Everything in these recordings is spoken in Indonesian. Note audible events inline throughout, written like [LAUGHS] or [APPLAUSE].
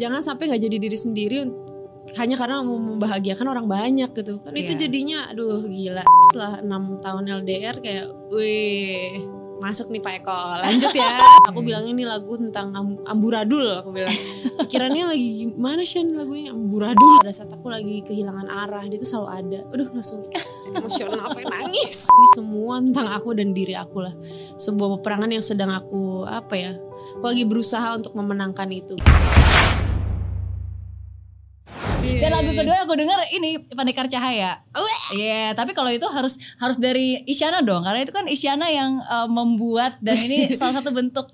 jangan sampai nggak jadi diri sendiri hanya karena mau membahagiakan orang banyak gitu. Kan itu Iya. jadinya aduh gila. Setelah enam tahun LDR kayak wih masuk nih Pak Eko lanjut ya. [LAUGHS] Aku bilang ini lagu tentang am- amburadul aku bilang. Pikirannya lagi gimana sih lagunya? Amburadul. Pada saat aku lagi kehilangan arah dia tuh selalu ada. Aduh langsung emosional apa nangis. Ini semua tentang aku dan diri aku lah. Sebuah peperangan yang sedang aku apa ya aku lagi berusaha untuk memenangkan itu Dan lagu kedua yang aku denger ini Pendekar Cahaya. Iya, tapi kalau itu harus harus dari Isyana dong, karena itu kan Isyana yang uh, membuat dan ini [LAUGHS] salah satu bentuk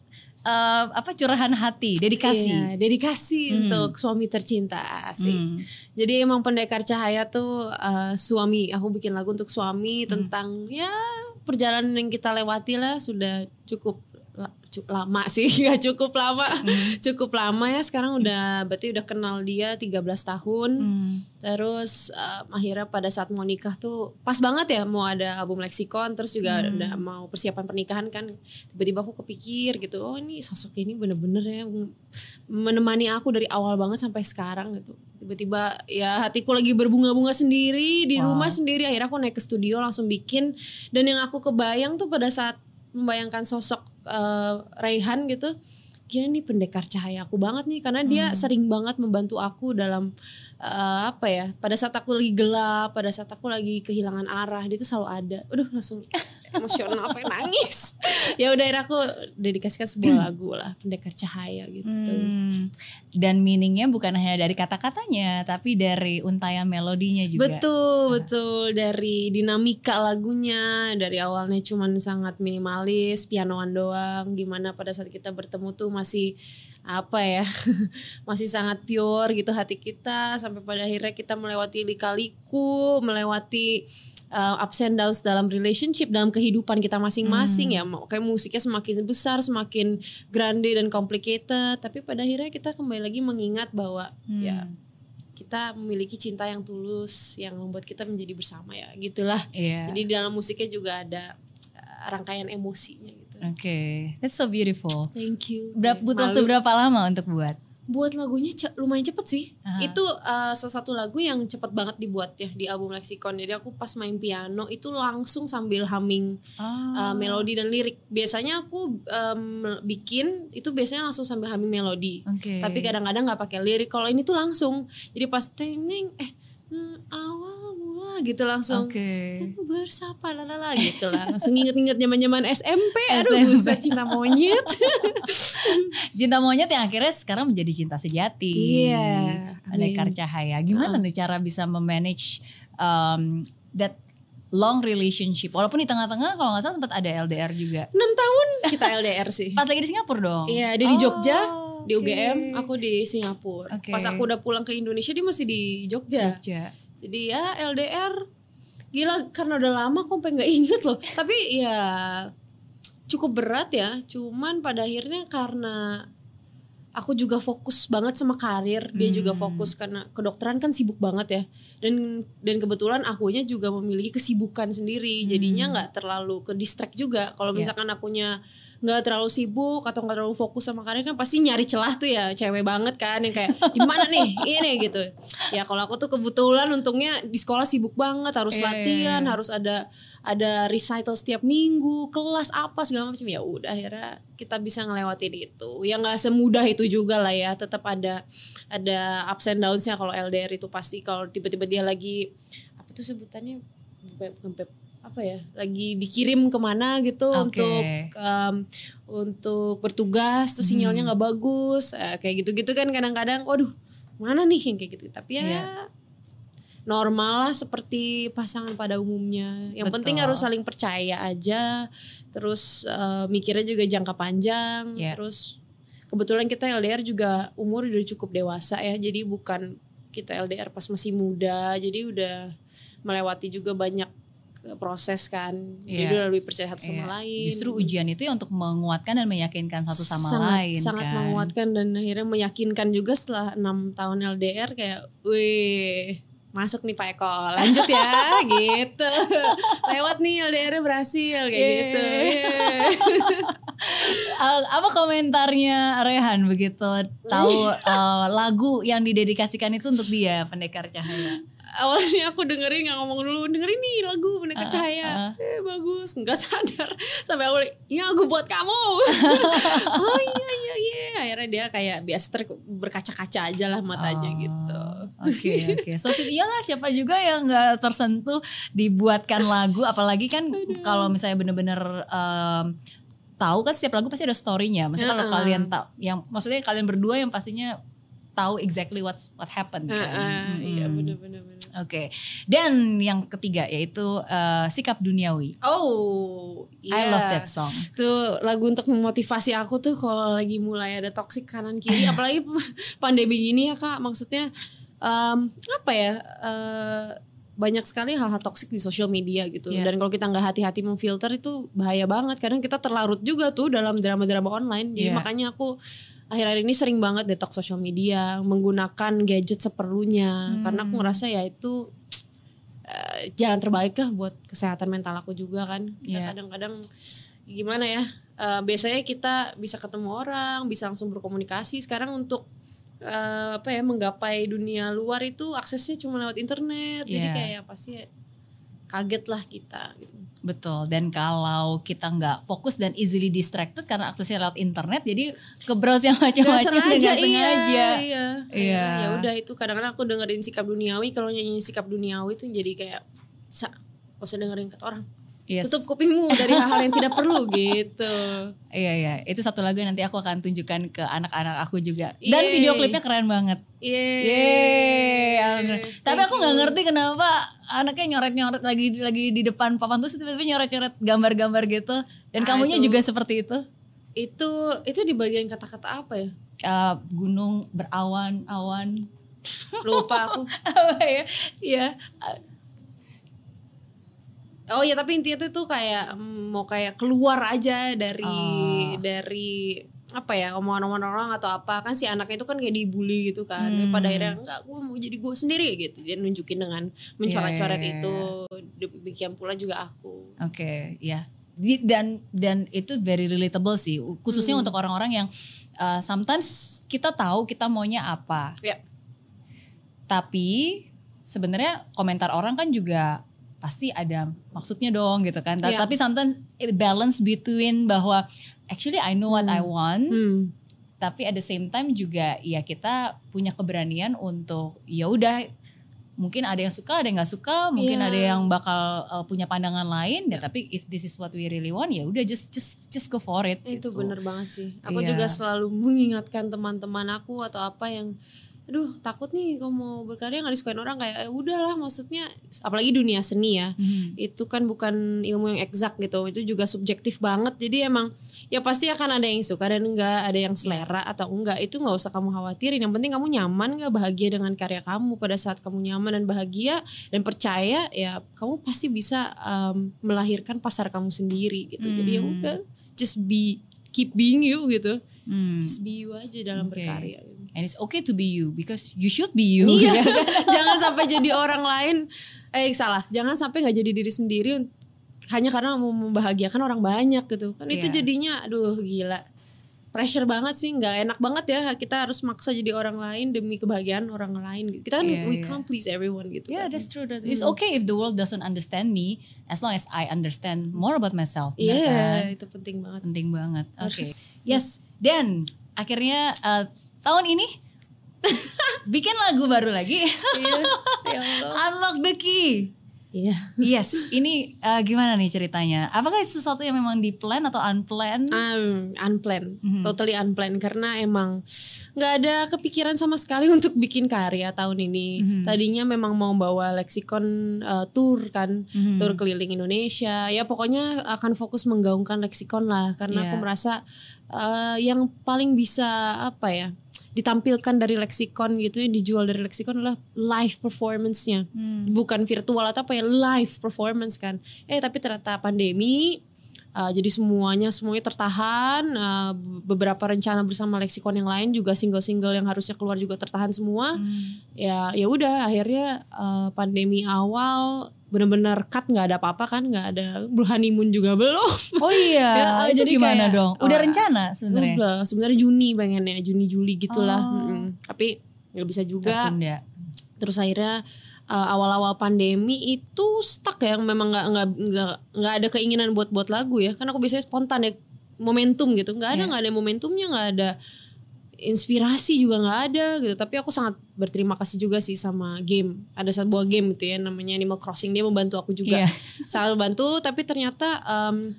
uh, apa curahan hati, dedikasi. Iya, dedikasi untuk suami tercinta sih. Hmm. Jadi emang pendekar cahaya tuh uh, suami. Aku bikin lagu untuk suami tentang ya perjalanan yang kita lewati lah sudah cukup lama sih, nggak [LAUGHS] cukup lama, cukup lama ya. Sekarang udah berarti udah kenal dia 13 tahun. Hmm. Terus um, akhirnya pada saat mau nikah tuh pas banget ya mau ada album leksikon terus juga Hmm. udah mau persiapan pernikahan kan tiba-tiba aku kepikir gitu oh ini sosok ini bener-bener ya menemani aku dari awal banget sampai sekarang gitu tiba-tiba ya hatiku lagi berbunga-bunga sendiri di Wow. rumah sendiri akhirnya aku naik ke studio langsung bikin dan yang aku kebayang tuh pada saat membayangkan sosok eh, Raihan gitu gila nih pendekar cahaya aku banget nih karena dia sering banget membantu aku dalam eh, apa ya pada saat aku lagi gelap pada saat aku lagi kehilangan arah dia tuh selalu ada aduh langsung [LAUGHS] emosional apa nangis [LAUGHS] ya udah akhirnya aku dedikasikan sebuah [CLEARS THROAT] lagu lah pendekar cahaya gitu Hmm. Dan meaningnya bukan hanya dari kata-katanya, tapi dari untayan melodinya juga. Betul, betul dari dinamika lagunya dari awalnya cuman sangat minimalis, pianoan doang. Gimana pada saat kita bertemu tuh masih apa ya? [LAUGHS] masih sangat pure gitu hati kita sampai pada akhirnya kita melewati lika-liku, melewati uh, ups and downs dalam relationship, dalam kehidupan kita masing-masing ya. Mau- Kayak musiknya semakin besar, semakin grande dan complicated, tapi pada akhirnya kita kembali lagi mengingat bahwa ya kita memiliki cinta yang tulus yang membuat kita menjadi bersama ya gitulah Iya. jadi di dalam musiknya juga ada uh, rangkaian emosinya gitu Oke, that's so beautiful. thank you. Berapa butuh waktu berapa lama untuk buat? buat lagunya ce- lumayan cepet sih. Aha. itu uh, salah satu lagu yang cepet banget dibuat ya di album Lexicon. Jadi aku pas main piano itu langsung sambil humming uh, melodi dan lirik. Biasanya aku um, bikin itu biasanya langsung sambil humming melodi. Oke. tapi kadang-kadang nggak pakai lirik. Kalau ini tuh langsung. Jadi pas teng eh, awal mula gitu langsung Oke. aku bersapa lalala gitu lah langsung inget-inget zaman-zaman SMP aduh SMP. buset cinta monyet [LAUGHS] Cinta monyet yang akhirnya sekarang menjadi cinta sejati. Iya, Pendekar amin. cahaya. Gimana nih cara bisa memanage um, that long relationship? Walaupun di tengah-tengah kalau nggak salah sempat ada LDR juga. 6 tahun kita LDR sih Pas lagi di Singapura dong. iya dia di Oh, Jogja di. UGM aku di Singapura. Oke. pas aku udah pulang ke Indonesia dia masih di Jogja. Jogja. jadi ya LDR gila karena udah lama kok sampai nggak inget loh. Tapi ya cukup berat ya. Cuman pada akhirnya karena aku juga fokus banget sama karir dia juga fokus karena kedokteran kan sibuk banget ya. Dan dan kebetulan akunya juga memiliki kesibukan sendiri. Jadinya nggak terlalu ke distract juga. Kalau Ya. misalkan akunya nggak terlalu sibuk atau nggak terlalu fokus sama karir kan pasti nyari celah tuh ya cewek banget kan yang kayak di mana nih? Ini gitu. Ya kalau aku tuh kebetulan untungnya di sekolah sibuk banget harus Iya, iya, latihan iya. harus ada ada recital setiap minggu kelas apa segala macam. Ya udah akhirnya kita bisa ngelewatin itu. Ya nggak semudah itu juga lah ya tetap ada ada ups and downsnya kalau LDR itu pasti. Kalau tiba-tiba dia lagi apa tuh sebutannya? Bukan apa ya lagi dikirim ke mana gitu Oke. untuk em, untuk bertugas tuh sinyalnya nggak bagus eh, kayak gitu-gitu kan kadang-kadang waduh mana nih yang kayak gitu tapi ya Iya. normal lah seperti pasangan pada umumnya yang Betul. penting harus saling percaya aja terus eh, mikirnya juga jangka panjang Iya. terus kebetulan kita LDR juga umur udah cukup dewasa ya jadi bukan kita LDR pas masih muda jadi udah melewati juga banyak proses kan Iya. jadi udah lebih percaya satu sama Iya. lain Justru ujian itu ya untuk menguatkan dan meyakinkan satu sama sangat, lain sangat kan. menguatkan dan akhirnya meyakinkan juga setelah enam tahun LDR kayak wih masuk nih Pak Eko lanjut ya [LAUGHS] gitu lewat nih LDR berhasil kayak Yeay. gitu [LAUGHS] Yeay. Uh, apa komentarnya Rehan begitu tahu uh, [LAUGHS] lagu yang didedikasikan itu untuk dia Pendekar Cahaya? Awalnya aku dengerin nggak ngomong dulu dengerin nih lagu Pendekar Cahaya. eh bagus. Nggak sadar. Sampai aku ini lagu buat kamu. [LAUGHS] Oh iya iya iya. Akhirnya dia kayak biasa ter berkaca-kaca aja lah matanya gitu. Oke oke. So iyalah siapa juga yang nggak tersentuh dibuatkan lagu. Apalagi kan kalau misalnya bener-bener em, tahu kan setiap lagu pasti ada storynya. Maksudnya kalau Heeh. kalian tahu yang maksudnya kalian berdua yang pastinya tahu exactly what what happened kan. Ah, iya bener-bener bener. Oke. Dan yang ketiga yaitu eh, sikap duniawi. Oh, I iya. love that song. Itu lagu untuk memotivasi aku tuh kalau lagi mulai ada toxic kanan kiri, [LAUGHS] apalagi pandemi gini ya kak. Maksudnya em, apa ya? eh, banyak sekali hal-hal toksik di sosial media gitu. Iya. Dan kalau kita nggak hati-hati memfilter itu bahaya banget. Kadang kita terlarut juga tuh dalam drama-drama online. Jadi Iya. makanya aku akhir-akhir ini sering banget detox sosial media, menggunakan gadget seperlunya. Karena Hmm. aku ngerasa ya itu eh, jalan terbaik lah buat kesehatan mental aku juga kan. Kita Iya. kadang-kadang gimana ya? eh, biasanya kita bisa ketemu orang, bisa langsung berkomunikasi. Sekarang untuk eh, apa ya menggapai dunia luar itu aksesnya cuma lewat internet. Jadi Iya. kayak pasti kaget lah kita. Gitu. Betul. Dan kalau kita nggak fokus dan easily distracted karena aksesnya lewat internet, jadi ke browse yang Gak macam-macam sengaja, dengan iya, sengaja. iya. Iya. Akhirnya Ya udah itu kadang-kadang aku dengerin sikap duniawi. Kalau nyanyi sikap duniawi itu jadi kayak sa, usah dengerin kata orang. Yes. Tutup kupingmu dari [LAUGHS] hal-hal yang tidak perlu gitu. Iya iya, itu satu lagu yang nanti aku akan tunjukkan ke anak-anak aku juga. Dan Yeay. video klipnya keren banget. Yeay. Yeay. Tapi aku nggak ngerti kenapa anaknya nyoret-nyoret lagi lagi di depan papan terus tiba-tiba nyoret-nyoret gambar-gambar gitu. Dan Ah, kamunya itu. juga seperti itu. Itu itu di bagian kata-kata apa ya? Eh, gunung berawan-awan. Lupa aku. [LAUGHS] Apa ya? Iya. Oh ya tapi intinya tuh tuh kayak mm, mau kayak keluar aja dari Oh. dari apa ya omongan-omongan orang atau apa. Kan si anaknya itu kan kayak dibully gitu kan. Tapi Hmm. pada akhirnya enggak gue mau jadi gue sendiri gitu. Dia nunjukin dengan mencoret-coret Iya, iya, itu. demikian pula juga aku. Oke, ya. Di- Dan dan itu very relatable sih, khususnya untuk orang-orang yang uh, sometimes kita tahu kita maunya apa, ya. Tapi sebenarnya komentar orang kan juga pasti ada maksudnya dong gitu kan. Iya. Tapi sometimes it balance between bahwa actually I know what I want, hmm. tapi at the same time juga ya kita punya keberanian untuk ya udah mungkin ada yang suka ada yang nggak suka mungkin Iya. ada yang bakal uh, punya pandangan lain ya tapi if this is what we really want ya udah just just just go for it itu gitu. bener banget sih aku Iya. juga selalu mengingatkan teman-teman aku atau apa yang aduh takut nih kalau mau berkarya nggak disukain orang kayak "Eh, udahlah maksudnya apalagi dunia seni ya Mhm. itu kan bukan ilmu yang eksak gitu itu juga subjektif banget jadi emang ya pasti akan ada yang suka dan enggak ada yang selera atau enggak itu nggak usah kamu khawatirin yang penting kamu nyaman nggak bahagia dengan karya kamu pada saat kamu nyaman dan bahagia dan percaya ya kamu pasti bisa um, melahirkan pasar kamu sendiri gitu jadi ya udah just be keep being you gitu Hmm. just be you aja dalam Oke. berkarya gitu. And it's okay to be you because you should be you Iya, [LAUGHS] jangan sampai jadi orang lain. Eh salah, jangan sampai nggak jadi diri sendiri hanya karena mau membahagiakan orang banyak gitu. Kan itu Iya. jadinya, aduh gila, pressure banget sih, nggak enak banget ya. Kita harus maksa jadi orang lain demi kebahagiaan orang lain. Kita kan Iya, we iya. can't please everyone gitu. Yeah, kan. that's true. That's, It's okay if the world doesn't understand me, as long as I understand more about myself. Iya, benar kan? itu penting banget. penting banget. Oke, Harus. yes. Dan akhirnya uh, tahun ini [LAUGHS] bikin lagu baru lagi. Iya, ya [LAUGHS] Allah. Unlock the key. Iya. Yes, ini uh, gimana nih ceritanya? Apakah sesuatu yang memang di plan atau unplanned? Um, unplanned, Mhm. totally unplanned karena emang nggak ada kepikiran sama sekali [LAUGHS] untuk bikin karya tahun ini. Mhm. Tadinya memang mau bawa leksikon uh, tour kan, Mhm. tour keliling Indonesia. Ya pokoknya akan fokus menggaungkan leksikon lah karena Iya. aku merasa uh, yang paling bisa apa ya ditampilkan dari leksikon gitu yang dijual dari leksikon adalah live performance-nya Hmm. bukan virtual atau apa ya live performance kan eh tapi ternyata pandemi uh, jadi semuanya semuanya tertahan uh, beberapa rencana bersama leksikon yang lain juga single-single yang harusnya keluar juga tertahan semua Hmm. ya ya udah akhirnya uh, pandemi awal bener-bener cut nggak ada apa-apa kan nggak ada honeymoon juga belum Oh iya, [LAUGHS] Ya, itu jadi gimana kayak, dong? Udah oh, rencana sebenarnya? udah sebenarnya Juni pengennya Juni Juli gitulah Oh. Mm-mm. tapi nggak bisa juga Tertunda. terus akhirnya uh, awal-awal pandemi itu stuck ya memang nggak nggak nggak nggak ada keinginan buat buat lagu ya karena aku biasanya spontan ya momentum gitu nggak ada Iya. nggak ada momentumnya nggak ada inspirasi juga nggak ada gitu. Tapi aku sangat berterima kasih juga sih sama game. Ada sebuah game gitu ya namanya Animal Crossing. Dia membantu aku juga. Iya. [LAUGHS] sangat membantu tapi ternyata em,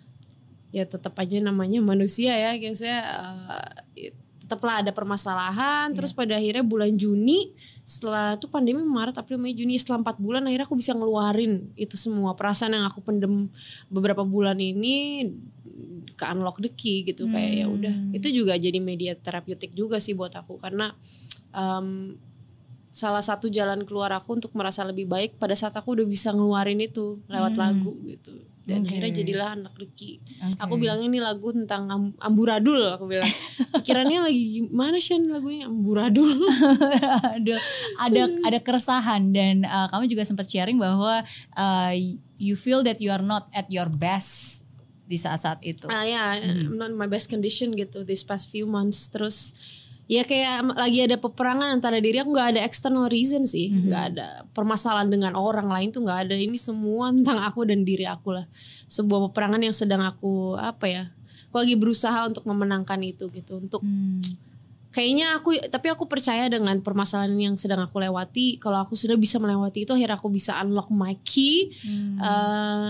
ya tetap aja namanya manusia ya. Guys ya eh, tetaplah ada permasalahan. Terus pada akhirnya bulan Juni setelah itu pandemi Maret April Mei Juni setelah empat bulan akhirnya aku bisa ngeluarin itu semua perasaan yang aku pendem beberapa bulan ini ke unlock the key gitu kayak ya udah itu juga jadi media terapeutik juga sih buat aku karena em, salah satu jalan keluar aku untuk merasa lebih baik pada saat aku udah bisa ngeluarin itu lewat lagu gitu dan Oke. akhirnya jadilah anak Reki. Oke. Aku bilangnya ini lagu tentang am- amburadul aku bilang. [LAUGHS] Pikirannya lagi gimana sih lagunya amburadul. ada ada ada keresahan dan uh, kamu juga sempat sharing bahwa uh, you feel that you are not at your best di saat-saat itu. Ah ya, I'm not in my best condition gitu this past few months. Terus ya kayak lagi ada peperangan antara diri aku nggak ada external reason sih, nggak ada permasalahan dengan orang lain tuh nggak ada. Ini semua [LAUGHS] tentang aku dan diri aku lah. Sebuah peperangan yang sedang aku apa ya? Aku lagi berusaha untuk memenangkan itu gitu, untuk Hmm. kayaknya aku tapi aku percaya dengan permasalahan yang sedang aku lewati kalau aku sudah bisa melewati itu akhirnya aku bisa unlock my key eh,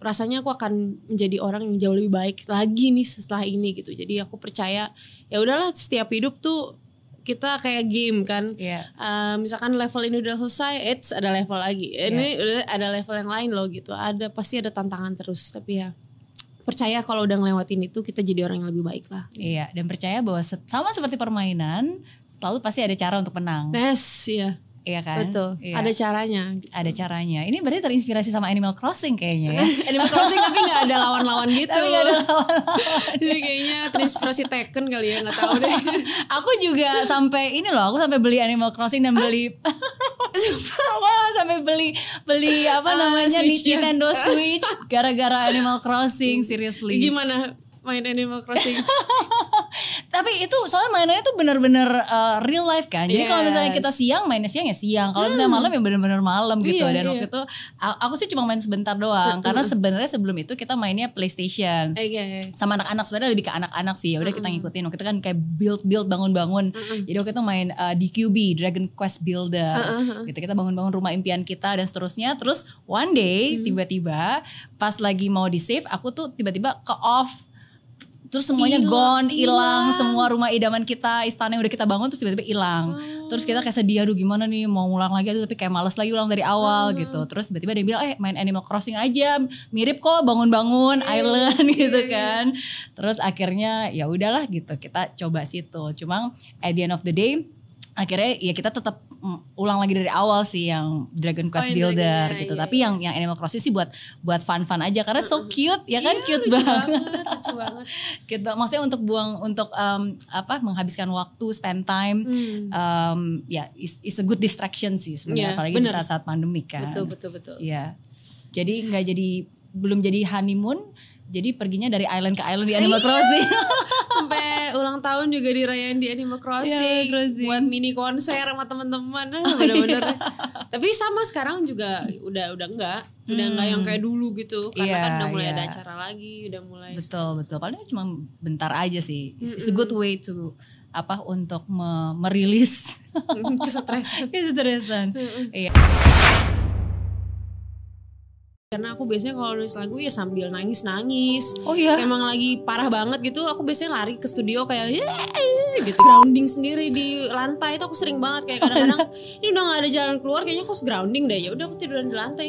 rasanya aku akan menjadi orang yang jauh lebih baik lagi nih setelah ini gitu jadi aku percaya ya udahlah setiap hidup tuh kita kayak game kan Iya. Eh, misalkan level ini udah selesai, it's ada level lagi. Ini udah ada level yang lain loh gitu. Ada pasti ada tantangan terus. Tapi ya percaya kalau udah ngelewatin itu kita jadi orang yang lebih baik lah. Iya, dan percaya bahwa sama seperti permainan, selalu pasti ada cara untuk menang. Yes, iya. Iya kan? Betul. Iya. Ada caranya. ada caranya. Ini berarti terinspirasi sama Animal Crossing kayaknya ya. [LAUGHS] Animal Crossing tapi nggak ada lawan-lawan [LAUGHS] gitu. Tapi nggak ada [LAUGHS] Jadi kayaknya terinspirasi Tekken kali ya nggak tahu deh. aku juga sampai ini loh, aku sampai beli Animal Crossing dan beli sampai beli beli apa Ah, namanya Switch. Nintendo Switch gara-gara Animal Crossing seriously. Gimana main Animal Crossing? Tapi itu soalnya mainannya tuh bener-bener uh, real life kan. Jadi kalau misalnya Yes. kita siang mainnya siang ya siang. Kalau misalnya malam ya bener-bener malam gitu. Iya, Dan iya. waktu itu aku sih cuma main sebentar doang. Karena sebenarnya sebelum itu kita mainnya PlayStation. Oke. sama anak-anak sebenarnya lebih ke anak-anak sih ya udah kita ngikutin waktu itu kan kayak build build bangun-bangun jadi waktu itu main uh, DQB Dragon Quest Builder gitu kita bangun-bangun rumah impian kita dan seterusnya terus one day tiba-tiba pas lagi mau di save aku tuh tiba-tiba ke off terus semuanya Hilang, gone hilang. semua rumah idaman kita istana yang udah kita bangun terus tiba-tiba hilang. Terus kita kayak sedih aduh gimana nih? Mau ulang lagi? Aduh tapi kayak males lagi ulang dari awal gitu. Terus tiba-tiba dia bilang eh main Animal Crossing aja. Mirip kok bangun-bangun island gitu kan. Terus akhirnya ya udahlah gitu kita coba situ. Cuma at the end of the day akhirnya ya kita tetap ulang lagi dari awal sih yang Dragon Quest Oh, Builder Dragon-nya, gitu. iya, tapi yang yang Animal Crossing sih buat buat fun-fun aja. Karena so cute ya kan? Iya, cute lucu banget. banget, lucu banget. [LAUGHS] gitu maksudnya untuk buang untuk em, apa menghabiskan waktu spend time em, ya is, is a good distraction sih sebenarnya. Iya, apalagi di bener. saat-saat pandemi kan. Betul betul betul. Iya. Jadi nggak jadi belum jadi honeymoon jadi perginya dari island ke island di Animal Crossing. [LAUGHS] Sampai ulang tahun juga dirayain di Animal Crossing, Iya, Crossing. buat mini konser sama teman-teman. Ah, [LAUGHS] bener-bener. Tapi sama sekarang juga udah udah enggak, udah enggak yang kayak dulu gitu. Karena Iya, kan udah mulai iya. ada acara lagi, udah mulai betul betul paling cuma bentar aja sih it's, it's a good way to apa untuk me- merilis [LAUGHS] kesetresan. kesetresan iya Karena aku biasanya kalau nulis lagu ya sambil nangis-nangis. oh iya Emang lagi parah banget gitu, aku biasanya lari ke studio kayak gitu. Grounding sendiri di lantai itu aku sering banget kayak kadang-kadang [LAUGHS] ini udah gak ada jalan keluar kayaknya aku harus grounding deh. Ya udah aku tiduran di lantai.